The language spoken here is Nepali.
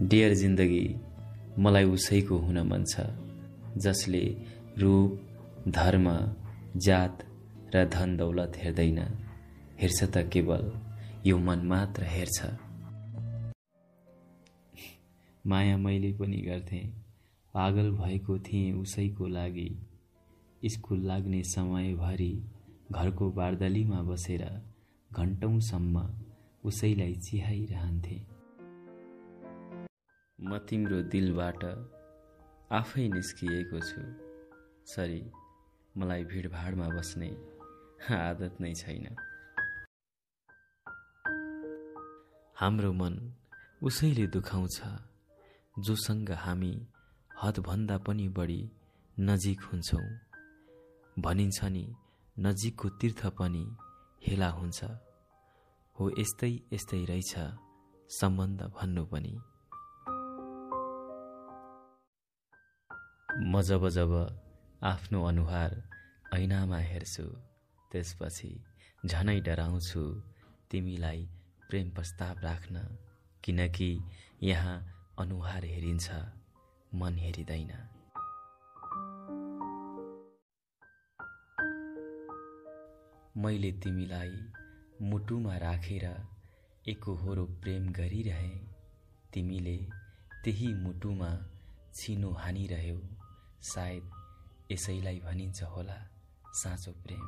डियर जिन्दगी मलाई उसैको हुन मन छ जसले रूप धर्म जात र धन दौलत हेर्दैन। हेर्छ त केवल यो मन मात्र हेर्छ। माया मैले पनि गर्थेँ पागल भएको थिएँ उसैको लागि। स्कुल लाग्ने समयभरि घरको बार्दलीमा बसेर घन्टौँसम्म उसैलाई चिहाइरहन्थे। म तिम्रो दिलबाट आफै निस्किएको छु। सरी मलाई भिडभाडमा बस्ने आदत नै छैन। हाम्रो मन उसैले दुखाउँछ जोसँग हामी हदभन्दा पनि बढी नजिक हुन्छौँ। भनिन्छ नि नजिकको तीर्थ पनि हेला हुन्छ। हो यस्तै यस्तै रहेछ सम्बन्ध भन्नु पनि। म जब जब आफ्नो अनुहार ऐनामा हेर्छु त्यसपछि झनै डराउँछु तिमीलाई प्रेम प्रस्ताव राख्न किनकि यहाँ अनुहार हेरिन्छ मन हेरिँदैन। मैले तिमीलाई मुटुमा राखेर एकहोरो प्रेम गरिरहे तिमीले त्यही मुटुमा छिनो हानिरह्यौ। सायद यसैलाई भनिन्छ होला साँचो प्रेम।